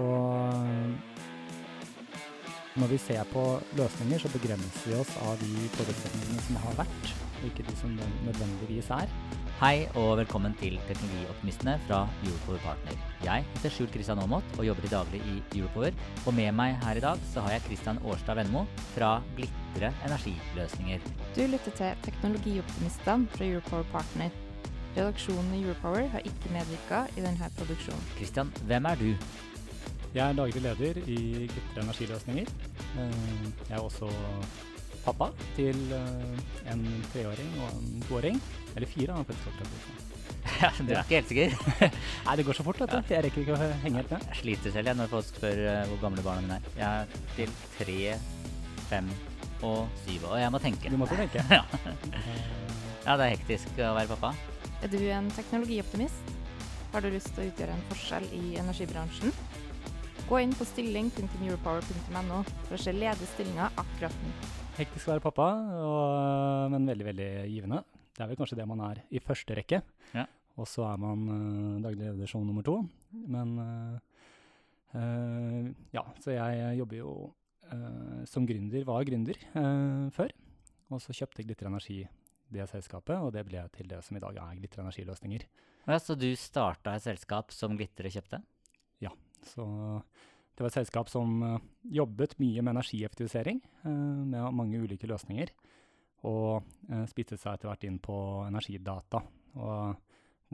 Og når vi ser på løsninger, så begrenser vi oss av de forutsetningene som har vært, og ikke de som nødvendigvis er. Hei og velkommen til Teknologioptimistene fra Europower Partner. Jeg heter Skjult Kristian Aamodt og jobber til daglig i Europower. Og med meg her i dag så har jeg Kristian Årstad Vennmo fra Glitre energiløsninger. Du lytter til Teknologioptimistene fra Europower Partner. Redaksjonen i Europower har ikke medvirka i denne produksjonen. Kristian, hvem er du? Jeg er daglig leder i Glitre energiløsninger. Eh, Jeg er også pappa til eh, en treåring og en toåring. Eller fire, han er faktisk Ja, du er ikke helt sikker? Nei, det går så fort, vet du. Jeg rekker ikke å henge helt med. Jeg sliter selv jeg når folk spør eh, hvor gamle barna mine er. Jeg er til tre, fem og syv, og jeg må tenke. Du måtte tenke. ja. ja, det er hektisk å være pappa. Er du en teknologioptimist? Har du lyst til å utgjøre en forskjell i energibransjen? Gå inn på stilling.europower.no for å se ledige stillinger akkurat nå. Hektisk å være pappa, og, men veldig, veldig givende. Det er vel kanskje det man er i første rekke. Ja. Og så er man uh, daglig leder som nummer to. Men uh, uh, ja, så jeg jobber jo uh, som gründer, var gründer uh, før. Og så kjøpte Glitter Energi det selskapet, og det ble til det som i dag er Glitter Energiløsninger. Ja, så du starta et selskap som Glitre kjøpte? Så det var et selskap som uh, jobbet mye med energieffektivisering, uh, med mange ulike løsninger. Og spisset seg etter hvert inn på energidata. Og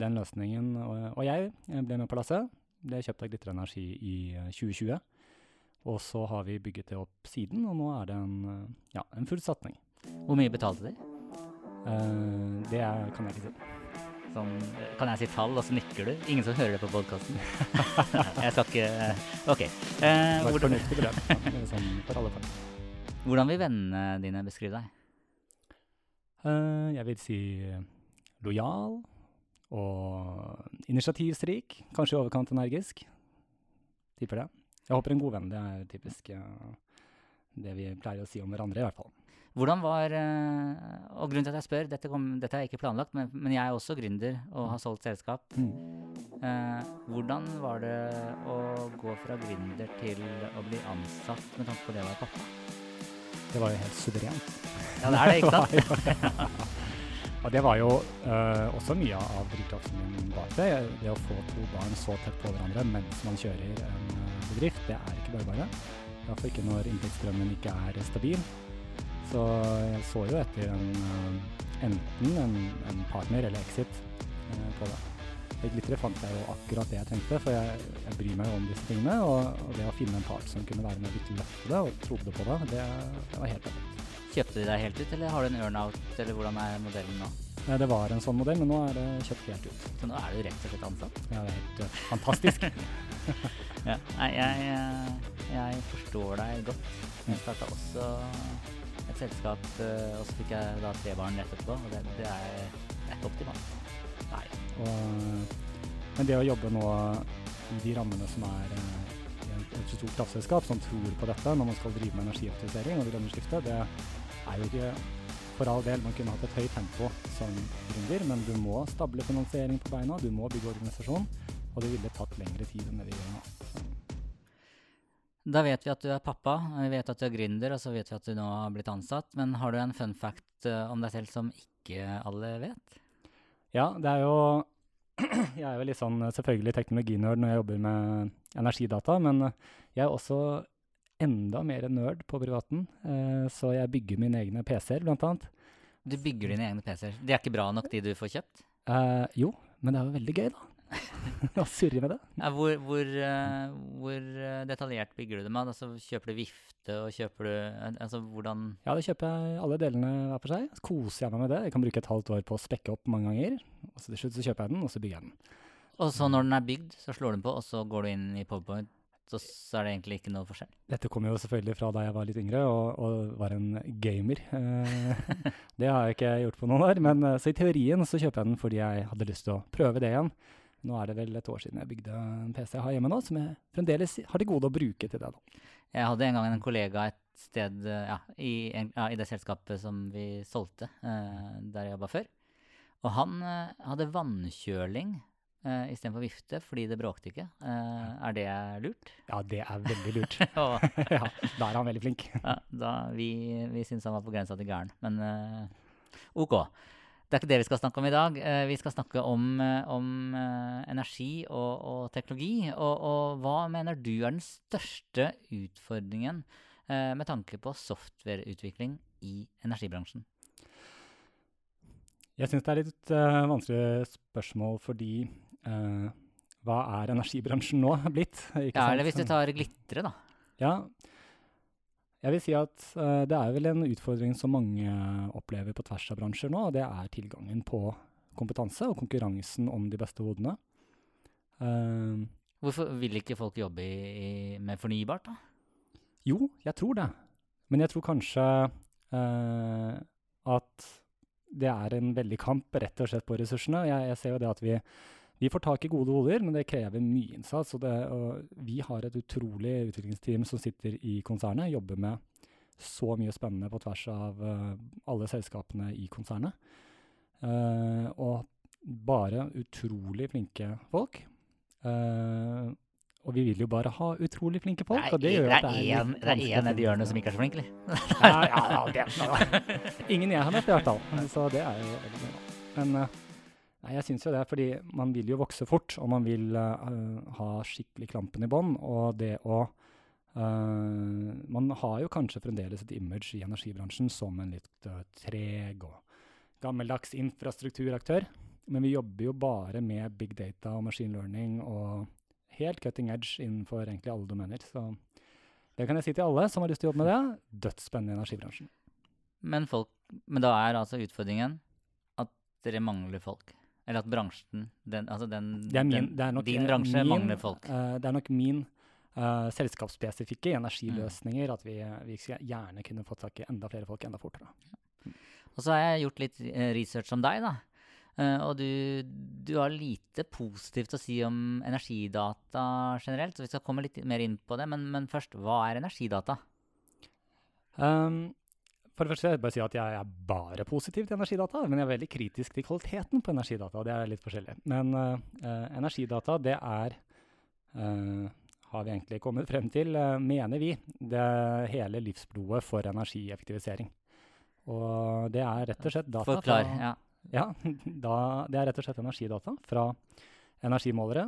den løsningen Og, jeg ble med på lasset. Ble kjøpt av Glitre Energi i 2020. Og så har vi bygget det opp siden, og nå er det en, ja, en full satning. Hvor mye betalte de? det kan jeg ikke si. Sånn, kan jeg si tall, og så nikker du? Ingen som hører det på podkasten. jeg skal ikke OK. Eh, var et hvordan, sånn hvordan vil vennene dine beskrive deg? Uh, jeg vil si lojal og initiativstrik. Kanskje i overkant energisk. Tipper det. Jeg håper en god venn. Det er typisk eh, det vi pleier å si om hverandre, i hvert fall. Hvordan var eh, Og grunnen til at jeg spør, dette, kom, dette er ikke planlagt, men, men jeg er også gründer og har solgt selskap. Mm. Eh, hvordan var det å gå fra gründer til å bli ansatt med tanke på det å være pappa? Det var jo helt suverent. Ja, det er det, ikke sant? Det var Og det var jo uh, også mye av drivkraften min bak det. Det å få to barn så tett på hverandre mens man kjører en eh, bedrift, det er ikke bare bare. Iallfall ikke når inntektsstrømmen ikke er stabil. Så jeg så jo etter en, eh, enten en, en partner eller exit eh, på det. I Glitter fant jeg jo akkurat det jeg tenkte, for jeg, jeg bryr meg jo om disse tingene. Og, og det å finne en part som kunne være med og virkelig løfte det, og trodde på det, det, det var helt perfekt. Kjøpte de deg helt ut, eller har du en earn-out, eller hvordan er modellen nå? Nei, Det var en sånn modell, men nå er det kjøpt helt ut. Så nå er du rett og slett ansatt? Ja, det er helt uh, fantastisk. Ja. Nei, jeg, eh, jeg forstår deg godt. Jeg starta også et selskap, eh, og så fikk jeg da tre barn rett etterpå, og det, det, er, det er ikke optimalt. Nei. Og, men det å jobbe nå i de rammene som er eh, i et et stort kraftselskap som tror på dette når man skal drive med energieffektivisering og det grønne skiftet, det er jo ikke for all del. Man kunne hatt et høyt tempo som gründer, men du må stable finansiering på beina, du må bygge organisasjon, og det ville tatt lengre tid enn det vi gjør nå. Da vet vi at du er pappa, vi vet at du er gründer, og så vet vi at du nå har blitt ansatt. Men har du en fun fact eh, om deg selv som ikke alle vet? Ja, det er jo Jeg er jo litt sånn eh, selvfølgelig teknologinerd når jeg jobber med energidata, men eh, jeg er også enda mer nerd på privaten, så jeg bygger mine egne PC-er, blant annet. Du bygger dine egne PC-er. De er ikke bra nok, de du får kjøpt? Eh, jo, men det er jo veldig gøy, da. Å surre med det. Ja, hvor, hvor, uh, hvor eh, detaljert bygger du det med? Altså, kjøper du vifte, og kjøper du eh, Altså, hvordan Ja, da kjøper jeg alle delene hver for seg. Så koser jeg meg med det. Jeg kan bruke et halvt år på å spekke opp mange ganger. Og så til slutt så kjøper jeg den, og så bygger jeg den. Og så når den er bygd, så slår du den på, og så går du inn i PowerPoint så, så er det egentlig ikke noe forskjell. Dette kommer jo selvfølgelig fra da jeg var litt yngre og, og var en gamer. Det har jeg ikke gjort på noen år, men så i teorien så kjøper jeg den fordi jeg hadde lyst til å prøve det igjen. Nå er det vel et år siden jeg bygde en PC jeg har hjemme nå, som jeg fremdeles har til gode å bruke til det. da. Jeg hadde en gang en kollega et sted ja, i, ja, i det selskapet som vi solgte, eh, der jeg jobba før. Og han eh, hadde vannkjøling eh, istedenfor vifte fordi det bråkte ikke. Eh, er det lurt? Ja, det er veldig lurt. Og, ja, da er han veldig flink. ja, da, vi vi syns han var på grensa til gæren, men eh, ok. Det er ikke det vi skal snakke om i dag. Eh, vi skal snakke om, eh, om eh, energi og, og teknologi. Og, og hva mener du er den største utfordringen med tanke på softwareutvikling i energibransjen? Jeg syns det er litt uh, vanskelig spørsmål fordi uh, hva er energibransjen nå blitt? Ja, eller hvis du tar glitre, da. Ja. Jeg vil si at uh, det er vel en utfordring som mange opplever på tvers av bransjer nå, og det er tilgangen på kompetanse og konkurransen om de beste hodene. Uh, Hvorfor vil ikke folk jobbe i, i, med fornybart, da? jo, jeg tror det. Men jeg tror kanskje uh, at det er en veldig kamp rett og slett på ressursene. Jeg, jeg ser jo det at vi, vi får tak i gode hoder, men det krever mye innsats. Og, det, og vi har et utrolig utviklingsteam som sitter i konsernet, jobber med så mye spennende på tvers av uh, alle selskapene i konsernet. Uh, og bare utrolig flinke folk. Uh, og vi vil jo bare ha utrolig flinke folk, og det gjør at det er en, det er å nedi hjørnet som ikke er så flink, eller? Ja, ja, ja, Ingen jeg har møtt, i hvert fall. Så det er jo veldig bra. Men nei, jeg syns jo det, fordi man vil jo vokse fort, og man vil uh, ha skikkelig klampen i bånn. Og det å uh, Man har jo kanskje fremdeles et image i energibransjen som en litt uh, treg og gammeldags infrastrukturaktør. Men vi jobber jo bare med big data og machine learning og helt cutting edge innenfor egentlig alle domener. Så det kan jeg si til alle som har lyst til å jobbe med det. Dødsspennende i energibransjen. Men, folk, men da er altså utfordringen at dere mangler folk. Eller at bransjen, den, altså den, Det er min, det er nok, din bransje min, mangler folk. Uh, det er nok min uh, selskapsspesifikke energiløsninger at vi, vi gjerne kunne fått tak i enda flere folk enda fortere. Og så har jeg gjort litt eh, research om deg, da. Uh, og du, du har lite positivt å si om energidata generelt, så vi skal komme litt mer inn på det. Men, men først, hva er energidata? Um, for det første vil jeg bare si at jeg er bare positiv til energidata, men jeg er veldig kritisk til kvaliteten på energidata, og det er litt forskjellig. Men eh, energidata, det er uh, har vi egentlig kommet frem til, mener vi, det hele livsblodet for energieffektivisering. Og det er rett og slett data Forklar. fra Ja. Ja, da, det er rett og slett energidata fra energimålere,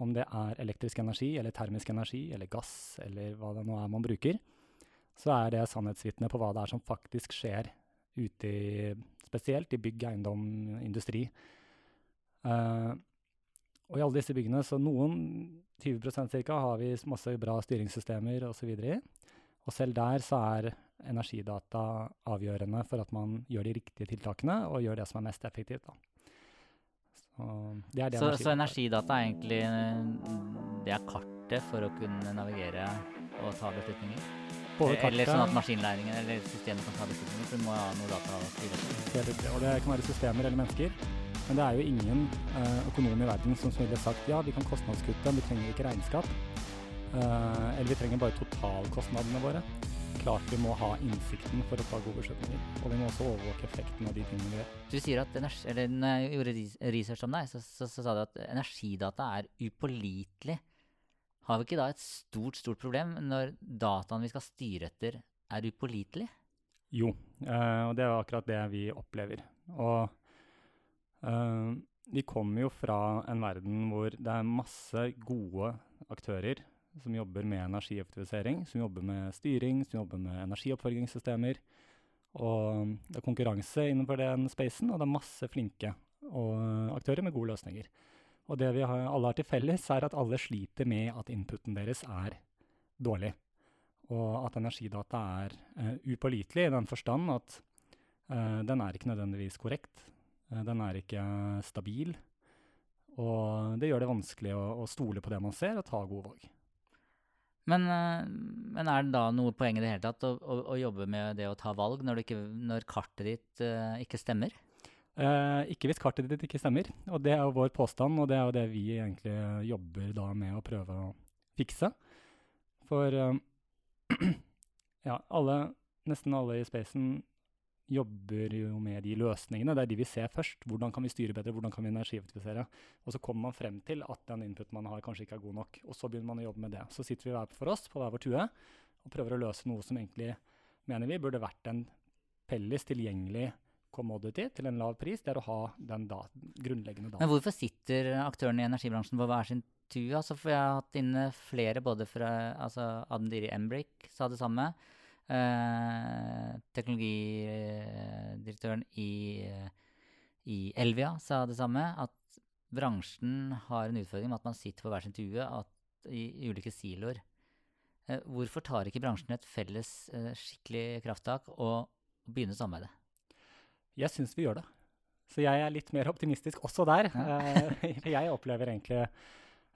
om det er elektrisk energi eller termisk energi eller gass eller hva det nå er man bruker, så er det sannhetsvitne på hva det er som faktisk skjer ute i, spesielt i bygg, eiendom, industri. Uh, og i alle disse byggene, så noen, 20% cirka, har vi masse bra styringssystemer osv. i. Og selv der så er energidata avgjørende for at man gjør de riktige tiltakene, og gjør det som er mest effektivt. Da. Så det det Så, så energidata er. energidata er egentlig eh, det er kartet for å kunne navigere og ta beslutninger? Både Eller sånn at maskinlæringen eller systemet kan ta beslutninger, for du må jo ha noe data etter. Og det kan være systemer eller mennesker. Men det er jo ingen eh, økonom i verden som ville sagt ja, vi kan kostnadskutte, men vi trenger ikke regnskap. Eh, eller vi trenger bare totalkostnadene våre. Klart vi må ha innsikten for å ta gode beslutninger. Og vi må også overvåke effekten av de tingene vi gjør. Du sier at energi, eller når jeg gjorde research om deg, så, så, så sa du at energidata er upålitelig. Har vi ikke da et stort, stort problem når dataen vi skal styre etter, er upålitelig? Jo, eh, og det er akkurat det vi opplever. Og eh, vi kommer jo fra en verden hvor det er masse gode aktører som jobber med energieffektivisering, som jobber med styring, som jobber med energioppfølgingssystemer. Og det er konkurranse innenfor den spacen, og det er masse flinke aktører med gode løsninger. Og det vi alle har til felles, er at alle sliter med at inputen deres er dårlig. Og at energidata er uh, upålitelig i den forstand at uh, den er ikke nødvendigvis korrekt. Uh, den er ikke stabil. Og det gjør det vanskelig å, å stole på det man ser, og ta gode valg. Men, men er det da noe poeng i det hele tatt å, å, å jobbe med det å ta valg når, ikke, når kartet ditt ikke stemmer? Eh, ikke hvis kartet ditt ikke stemmer. Og det er jo vår påstand, og det er jo det vi egentlig jobber da med å prøve å fikse. For eh, ja, alle, nesten alle i spacen jobber jo med de løsningene. Det er de vi ser først. Hvordan kan vi styre bedre, hvordan kan vi energieffektivisere? Og så kommer man frem til at den inputen man har, kanskje ikke er god nok. Og så begynner man å jobbe med det. Så sitter vi hver for oss på hver vår tue og prøver å løse noe som egentlig, mener vi, burde vært en felles tilgjengelig commodity til en lav pris. Det er å ha den da, grunnleggende data. Men hvorfor sitter aktørene i energibransjen på hver sin tue? Altså, for jeg har hatt inne flere, både fra altså, Adendiri Embrick sa det samme. Eh, teknologidirektøren i, i Elvia sa det samme, at bransjen har en utfordring med at man sitter på hver sin tue at, i, i ulike siloer. Eh, hvorfor tar ikke bransjen et felles eh, skikkelig krafttak og begynner å samarbeide? Jeg syns vi gjør det. Så jeg er litt mer optimistisk også der. Eh, jeg opplever egentlig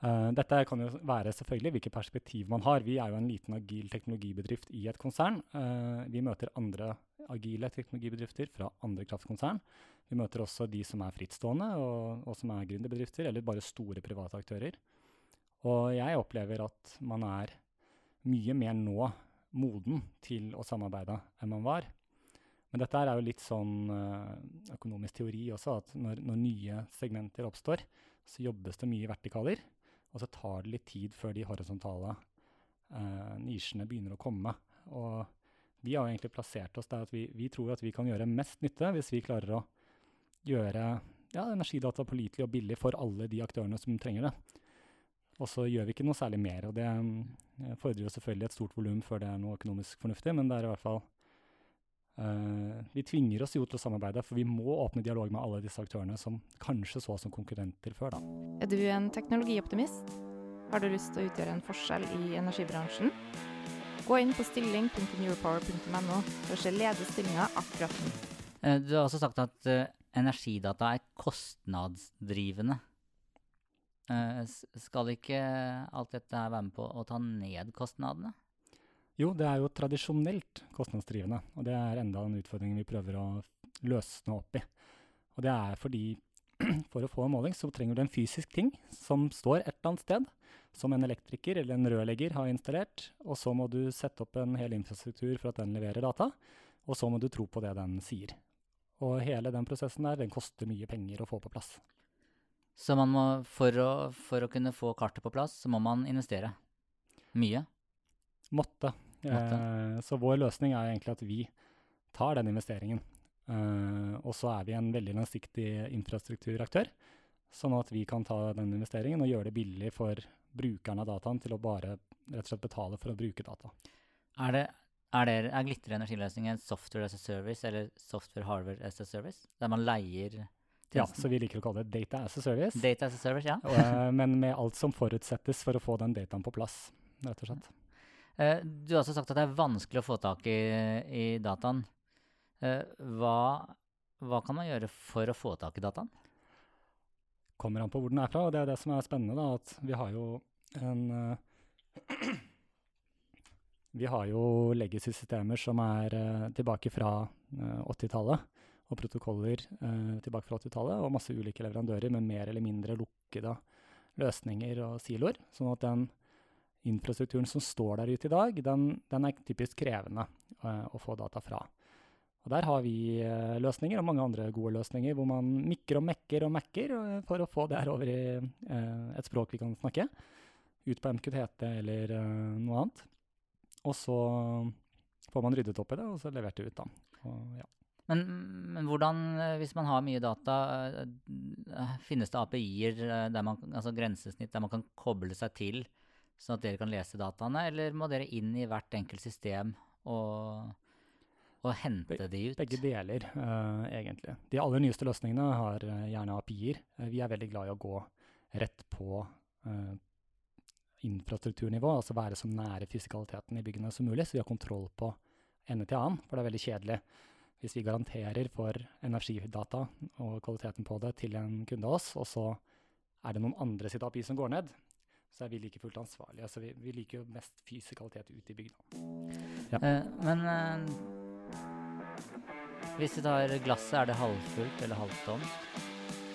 Uh, dette kan jo være selvfølgelig hvilket perspektiv man har. Vi er jo en liten agil teknologibedrift i et konsern. Uh, vi møter andre agile teknologibedrifter fra andre kraftkonsern. Vi møter også de som er frittstående og, og som er gründerbedrifter, eller bare store private aktører. Og jeg opplever at man er mye mer nå moden til å samarbeide enn man var. Men dette er jo litt sånn uh, økonomisk teori også, at når, når nye segmenter oppstår, så jobbes det mye i vertikaler. Og så tar det litt tid før de horisontale eh, nisjene begynner å komme. Og vi har jo egentlig plassert oss der at vi, vi, tror at vi kan gjøre mest nytte hvis vi klarer å gjøre ja, energidata pålitelig og billig for alle de aktørene som trenger det. Og så gjør vi ikke noe særlig mer. Og det eh, fordrer jo selvfølgelig et stort volum før det er noe økonomisk fornuftig, men det er i hvert fall vi tvinger oss jo til å samarbeide, for vi må åpne dialog med alle disse aktørene som kanskje så som konkurrenter før. Da. Er du en teknologioptimist? Har du lyst til å utgjøre en forskjell i energibransjen? Gå inn på stilling.europower.no for å se ledige stillinger akkurat nå. Uh, du har også sagt at uh, energidata er kostnadsdrivende. skal ikke alt dette være med på å ta ned kostnadene? Jo, det er jo tradisjonelt kostnadsdrivende, og det er enda en utfordring vi prøver å løsne opp i. Og det er fordi for å få en måling så trenger du en fysisk ting som står et eller annet sted, som en elektriker eller en rørlegger har installert, og så må du sette opp en hel infrastruktur for at den leverer data, og så må du tro på det den sier. Og hele den prosessen der, den koster mye penger å få på plass. Så må, for, å, for å kunne få kartet på plass, så må man investere mye? Måtte. Eh, så vår løsning er egentlig at vi tar den investeringen. Eh, og så er vi en veldig langsiktig infrastrukturaktør, sånn at vi kan ta den investeringen og gjøre det billig for brukerne av dataen til å bare rett og slett betale for å bruke data. Er, det, er, det, er Glitter energiløsningen software as a service eller software hardware as a service? Der man leier? Ja, så vi liker å kalle det data as a service. Data as a service, ja. eh, men med alt som forutsettes for å få den dataen på plass, rett og slett. Eh, du har også sagt at det er vanskelig å få tak i, i dataen. Eh, hva, hva, kan man gjøre for å få tak i dataen? Kommer an på hvor den er fra, og det er det som er spennende. Da, at vi har jo en uh, Vi har jo legacy-systemer som er tilbake fra uh, 80-tallet, og protokoller tilbake fra 80-tallet, og masse ulike leverandører med mer eller mindre lukkede løsninger og siloer. Sånn at den infrastrukturen som står der ute i dag, den, den er typisk krevende uh, å få data fra. Og Der har vi uh, løsninger, og mange andre gode løsninger, hvor man mikker og mekker og mekker uh, for å få det her over i et språk vi kan snakke. Ut på MQTT eller noe annet. Og så får man ryddet opp i det, og så levert det ut, da. Og, ja. Men, men, hvordan, hvis man har mye data, finnes det API-er, altså grensesnitt, der man kan koble seg til sånn at dere kan lese dataene, eller må dere inn i hvert enkelt system og, og hente Be de ut? Begge deler, uh, egentlig. De aller nyeste løsningene har uh, gjerne API-er. Uh, vi er veldig glad i å gå rett på infrastrukturnivå, altså være så nære fysikaliteten i byggene som mulig, så vi har kontroll på ende til annen, for det er veldig kjedelig hvis vi garanterer for energidata og kvaliteten på det til en kunde av oss, og så er det noen andre sitt API som går ned, så er vi like fullt ansvarlige. Altså vi, vi liker jo mest fysikalitet ute i bygda. Eh, men eh, hvis vi tar glasset, er det halvfullt eller halvtomt?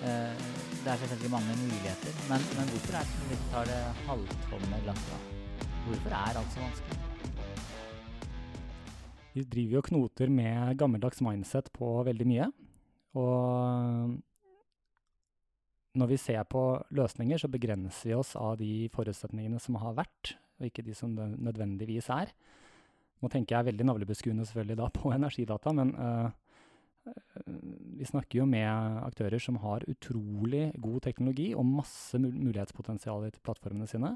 Eh, det er selvfølgelig mange muligheter, men, men hvorfor er det, hvis vi tar det halvtomme glasset, da? Hvorfor er alt så vanskelig? Vi driver jo knoter med gammeldags mindset på veldig mye. Og når vi ser på løsninger, så begrenser vi oss av de forutsetningene som har vært, og ikke de som det nødvendigvis er. Nå tenker jeg veldig navlebeskuende selvfølgelig da på energidata, men øh, vi snakker jo med aktører som har utrolig god teknologi og masse mul mulighetspotensial i plattformene sine.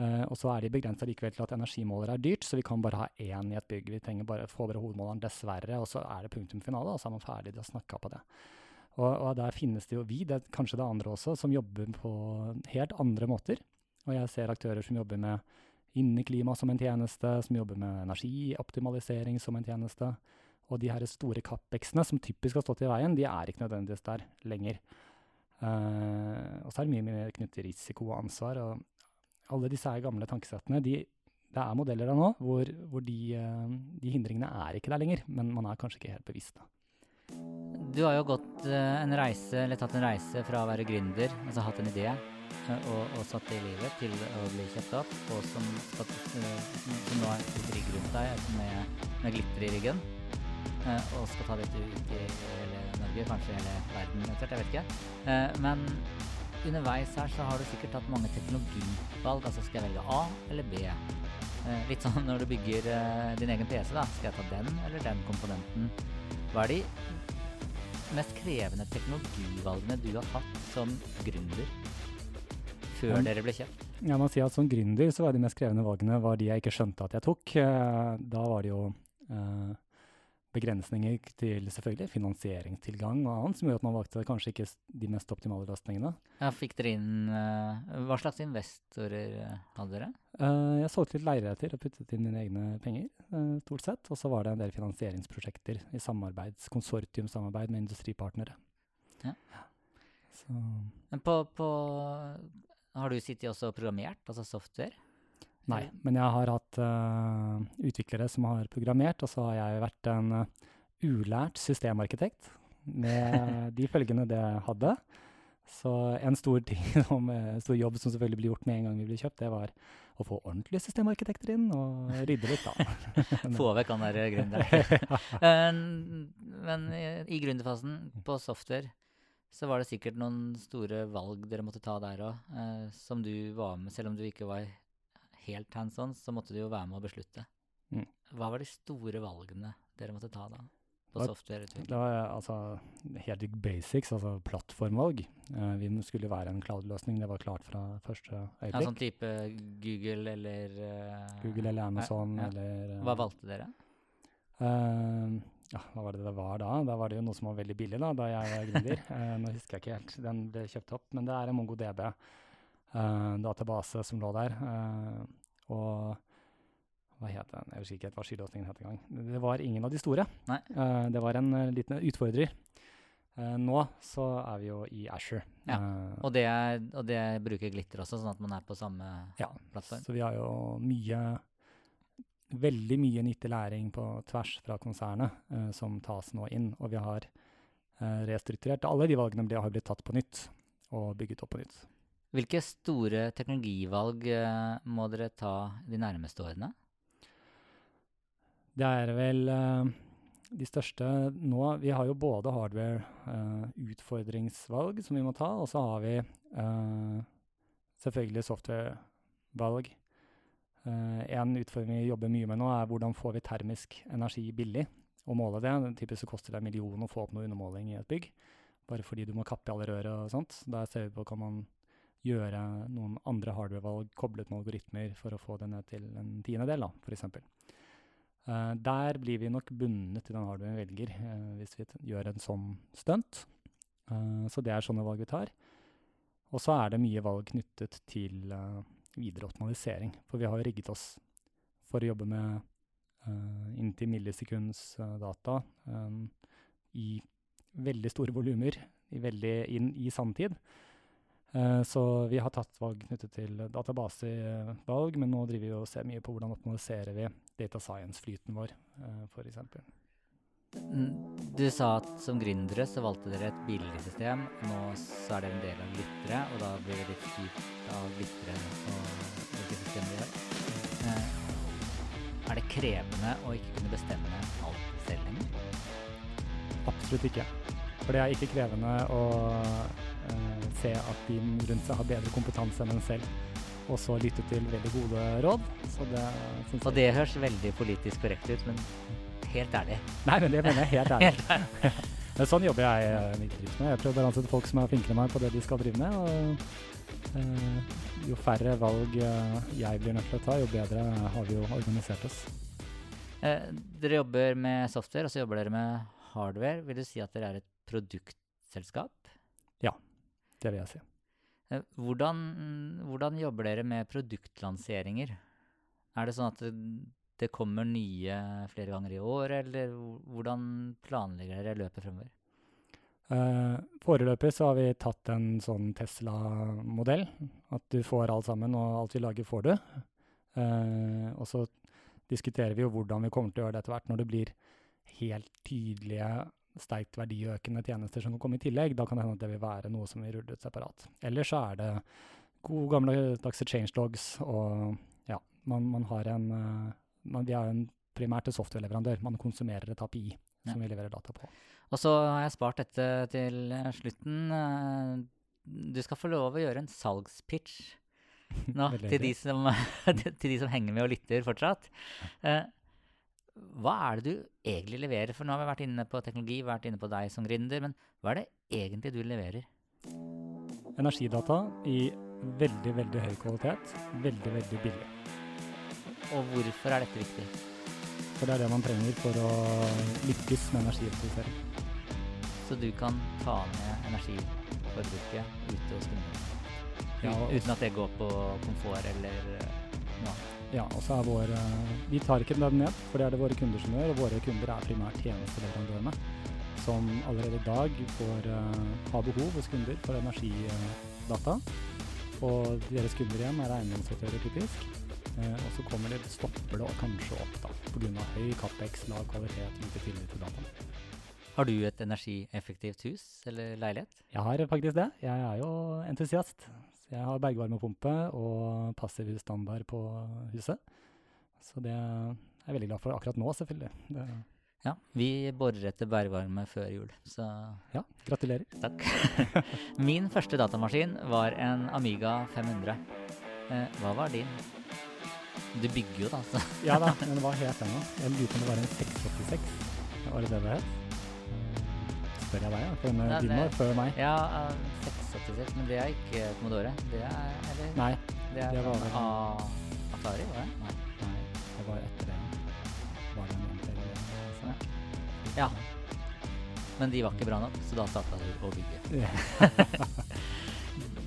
Uh, og så er de begrensa likevel til at energimåler er dyrt, så vi kan bare ha én i et bygg. Vi trenger bare få bare hovedmåleren, dessverre, og så er det punktum finale, og så er man ferdig til å snakke på det. Og, og der finnes det jo vi, det er kanskje det andre også, som jobber på helt andre måter. Og jeg ser aktører som jobber med inneklima som en tjeneste, som jobber med energioptimalisering som en tjeneste. Og de her store capex-ene som typisk har stått i veien, de er ikke nødvendigvis der lenger. Uh, og så er det mye mer knyttet til risiko og ansvar. og alle disse her gamle tankesettene, de, det er modeller der nå hvor, hvor de, eh, de hindringene er ikke der lenger, men man er kanskje ikke helt bevisst. Da. Du har jo gått eh, en reise, eller tatt en reise fra å være gründer, altså hatt en idé, eh, og, og satt det i livet, til å bli kjøpt opp, og som, skal, eh, som nå er et rigg rundt deg med, med glitter i ryggen, og skal ta dette ut i hele Norge, kanskje hele verden etter jeg vet ikke. Men underveis her så har du sikkert tatt mange teknologivalg, altså skal jeg velge A eller B? Litt sånn når du bygger din egen PC, da. Skal jeg ta den eller den komponenten? Hva er de mest krevende teknologivalgene du har hatt som gründer før ja. dere ble kjøpt? Jeg må si at som gründer så var de mest krevende valgene var de jeg ikke skjønte at jeg tok. Eh, Da var det jo eh, begrensninger til selvfølgelig finansieringstilgang og annet, som gjorde at man valgte kanskje ikke de mest optimale løsningene. Ja, fikk dere inn uh, Hva slags investorer eh, hadde dere? Uh, Jeg solgte litt leiligheter og puttet inn mine egne penger, uh, stort sett. Og så var det en del finansieringsprosjekter i samarbeids, konsortiumsamarbeid med industripartnere. Ja. Så Men på, på Har du sittet også og programmert, altså software? Nei, men jeg har hatt uh, utviklere som har programmert, og så har jeg vært en uh, ulært systemarkitekt med de følgene det hadde. Så en stor, ting, som, eh, stor jobb som selvfølgelig ble gjort med en gang vi ble kjøpt, det var å få ordentlige systemarkitekter inn og rydde litt, da. Få vekk han der gründeren. Men i, i gründerfasen, på software, så var det sikkert noen store valg dere måtte ta der òg, eh, som du var med, selv om du ikke var helt hands on, så måtte du jo være med å beslutte. Mm. Hva var de store valgene dere måtte ta da, på softwareutvikling? Eh, altså helt basics, altså plattformvalg. Eh, vi skulle være en cloud-løsning, det var klart fra første Ja, sånn type Google eller eh, Google eller Amazon ja. eller eh, Hva valgte dere? Uh, ja, hva var det det var da? Da var det jo noe som var veldig billig da, da jeg var gründer. Eh, nå husker jeg ikke helt, den ble kjøpt opp, men det er en MongoDB eh, database som lå der. eh, og hva het den? Jeg husker ikke hva skyløsningen het engang. Det var ingen av de store. Nei. Eh, det var en eh, liten utfordrer. Uh, nå så er vi jo i Asher. Ja, Uh, Og det, og det bruker glitter også, sånn at man er på samme ja, plattform? så vi har jo mye Veldig mye nyttig læring på tvers fra konsernet uh, som tas nå inn. Og vi har restrukturert. Alle de valgene ble, har blitt tatt på nytt og bygget opp på nytt. Hvilke store teknologivalg må dere ta de nærmeste årene? Det er vel eh, de største nå Vi har jo både hardware-utfordringsvalg som vi må ta, og så har vi eh, selvfølgelig software-valg. Eh, en utfordring vi jobber mye med nå, er hvordan får vi termisk energi billig, og måle det. Typisk så koster det en million å få opp noe undermåling i et bygg, bare fordi du må kappe i alle rør og sånt. Der ser vi på kan man gjøre noen andre hardware-valg koblet med algoritmer for å få det ned til en tiendedel, da, f.eks. Uh, der blir vi nok bundet til den hardwaren vi velger, eh, hvis vi gjør en sånn stunt. Eh, så det er sånne valg vi tar. Og så er det mye valg knyttet til eh, videre optimalisering. For vi har jo rigget oss for å jobbe med inntil millisekunds eh, data eh, i veldig store volumer i, veldig, inn i sanntid. Eh, Så vi har tatt valg knyttet til databasevalg, men nå driver vi og ser mye på hvordan optimaliserer vi data science-flyten vår, eh, f.eks. Du sa at som gründere så valgte dere et billig system. Nå så er dere en del av lyttere, og da blir det litt kjipt av lyttere og hvilket system de har. Eh, Er det krevende å ikke kunne bestemme alt selv lenger? Absolutt ikke. For det er ikke krevende å eh, se at de rundt seg har bedre kompetanse enn en selv, og så lytte til veldig gode råd. Så det Og det høres veldig politisk korrekt ut, men helt ærlig. Nei, men det mener jeg helt ærlig. Helt ærlig. Men sånn jobber jeg eh, i bedriftene. Jeg prøver å ansette folk som er flinkere enn meg på det de skal drive med. Og eh, jo færre valg eh, jeg blir nødt til å ta, jo bedre har vi jo organisert oss. Eh, dere jobber med software, og så jobber dere med hardware. Vil du si at dere er et produktselskap? Ja, Det vil jeg si. Eh, Hvordan, hvordan jobber dere med produktlanseringer? Er det sånn at det, kommer nye flere ganger i år, eller hvordan planlegger dere løpet fremover? Eh, foreløpig så har vi tatt en sånn Tesla-modell. At du får alt sammen, og alt vi lager, får du. Eh, og så diskuterer vi jo hvordan vi kommer til å gjøre det etter hvert, når det blir helt tydelige, sterkt verdiøkende tjenester som kan komme i tillegg. Da kan det hende at det vil være noe som vi ruller ut separat. Ellers så er det gode gamledagse changelogs, og ja, man, man har en eh, man, Vi er en primært en software-leverandør. Man konsumerer et API Ja. som vi leverer data på. Og så har jeg spart dette til eh, slutten. Eh, Du skal få lov å gjøre en salgspitch nå, til de, som, til de som henger med og lytter fortsatt. Eh, hva er det du egentlig leverer? For nå har vi vært inne på teknologi, vært inne på deg som gründer, men hva er det egentlig du leverer? Energidata i veldig, veldig høy kvalitet. Veldig, veldig billig. Og hvorfor er dette viktig? For det er det man trenger for å lykkes med energieffektivisering. Så du kan ta ned energiforbruket ute hos kundene? Ja, Uten at det går på komfort eller annet? Ja, og så er vår eh, Vi tar ikke den ned, for det er det våre kunder som gjør. Og våre kunder er primært tjenesteleverandørene, som allerede i dag får eh, ha behov hos kunder for energidata. Og deres kunder igjen er eiendomsaktører typisk. Eh, og så kommer det, stopper det og kanskje opp da, pga. høy Capex, lav kvalitet, lite tillit til dataen. Har du et energieffektivt hus eller leilighet? Jeg har faktisk det. Jeg er jo entusiast. Så jeg har bergvarmepumpe og passivhusstandard på huset. Så det er jeg veldig glad for akkurat nå, selvfølgelig. Det, Ja, vi borer etter bergvarme før jul, så ja, gratulerer. takk. Min første datamaskin var en Amiga 500. Eh, hva var din? Du bygger jo, da, så Ja da, men det var helt ennå. Jeg lurer på om det var en 686. Var det det det het? Spør jeg deg, ja. Denne Ja, det- før meg. Ja, eh, 686, men det er ikke Commodore. Det er Eller? Nei, det er det var sånn vel- Atari, var det? Nei. nei, det var etter det. Var det en eh, sånn? Ja. Men de var ikke bra nok, så da starta du å bygge.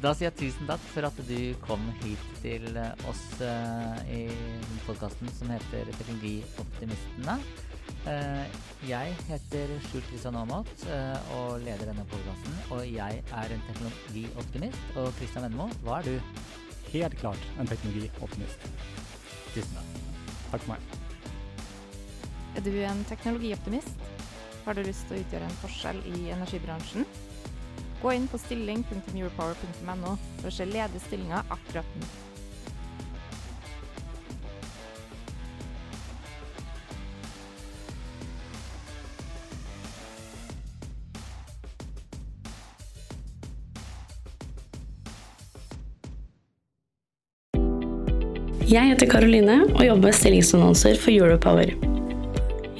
Da sier jeg tusen takk for at du kom hit til eh, oss eh, i podkasten som heter Teknologioptimistene. Eh, jeg heter Skjult Kristian Aamodt og leder denne podkasten. Og jeg er en teknologioptimist. Og Kristian Vennemo, hva er du? Helt klart en teknologioptimist. Tusen takk. Takk for meg. Er du en teknologioptimist? Har du lyst til å utgjøre en forskjell i energibransjen? Gå inn på stilling.europower.no for å se ledige stillinger akkurat nå. Jeg heter Karoline og jobber med stillingsannonser for Europower.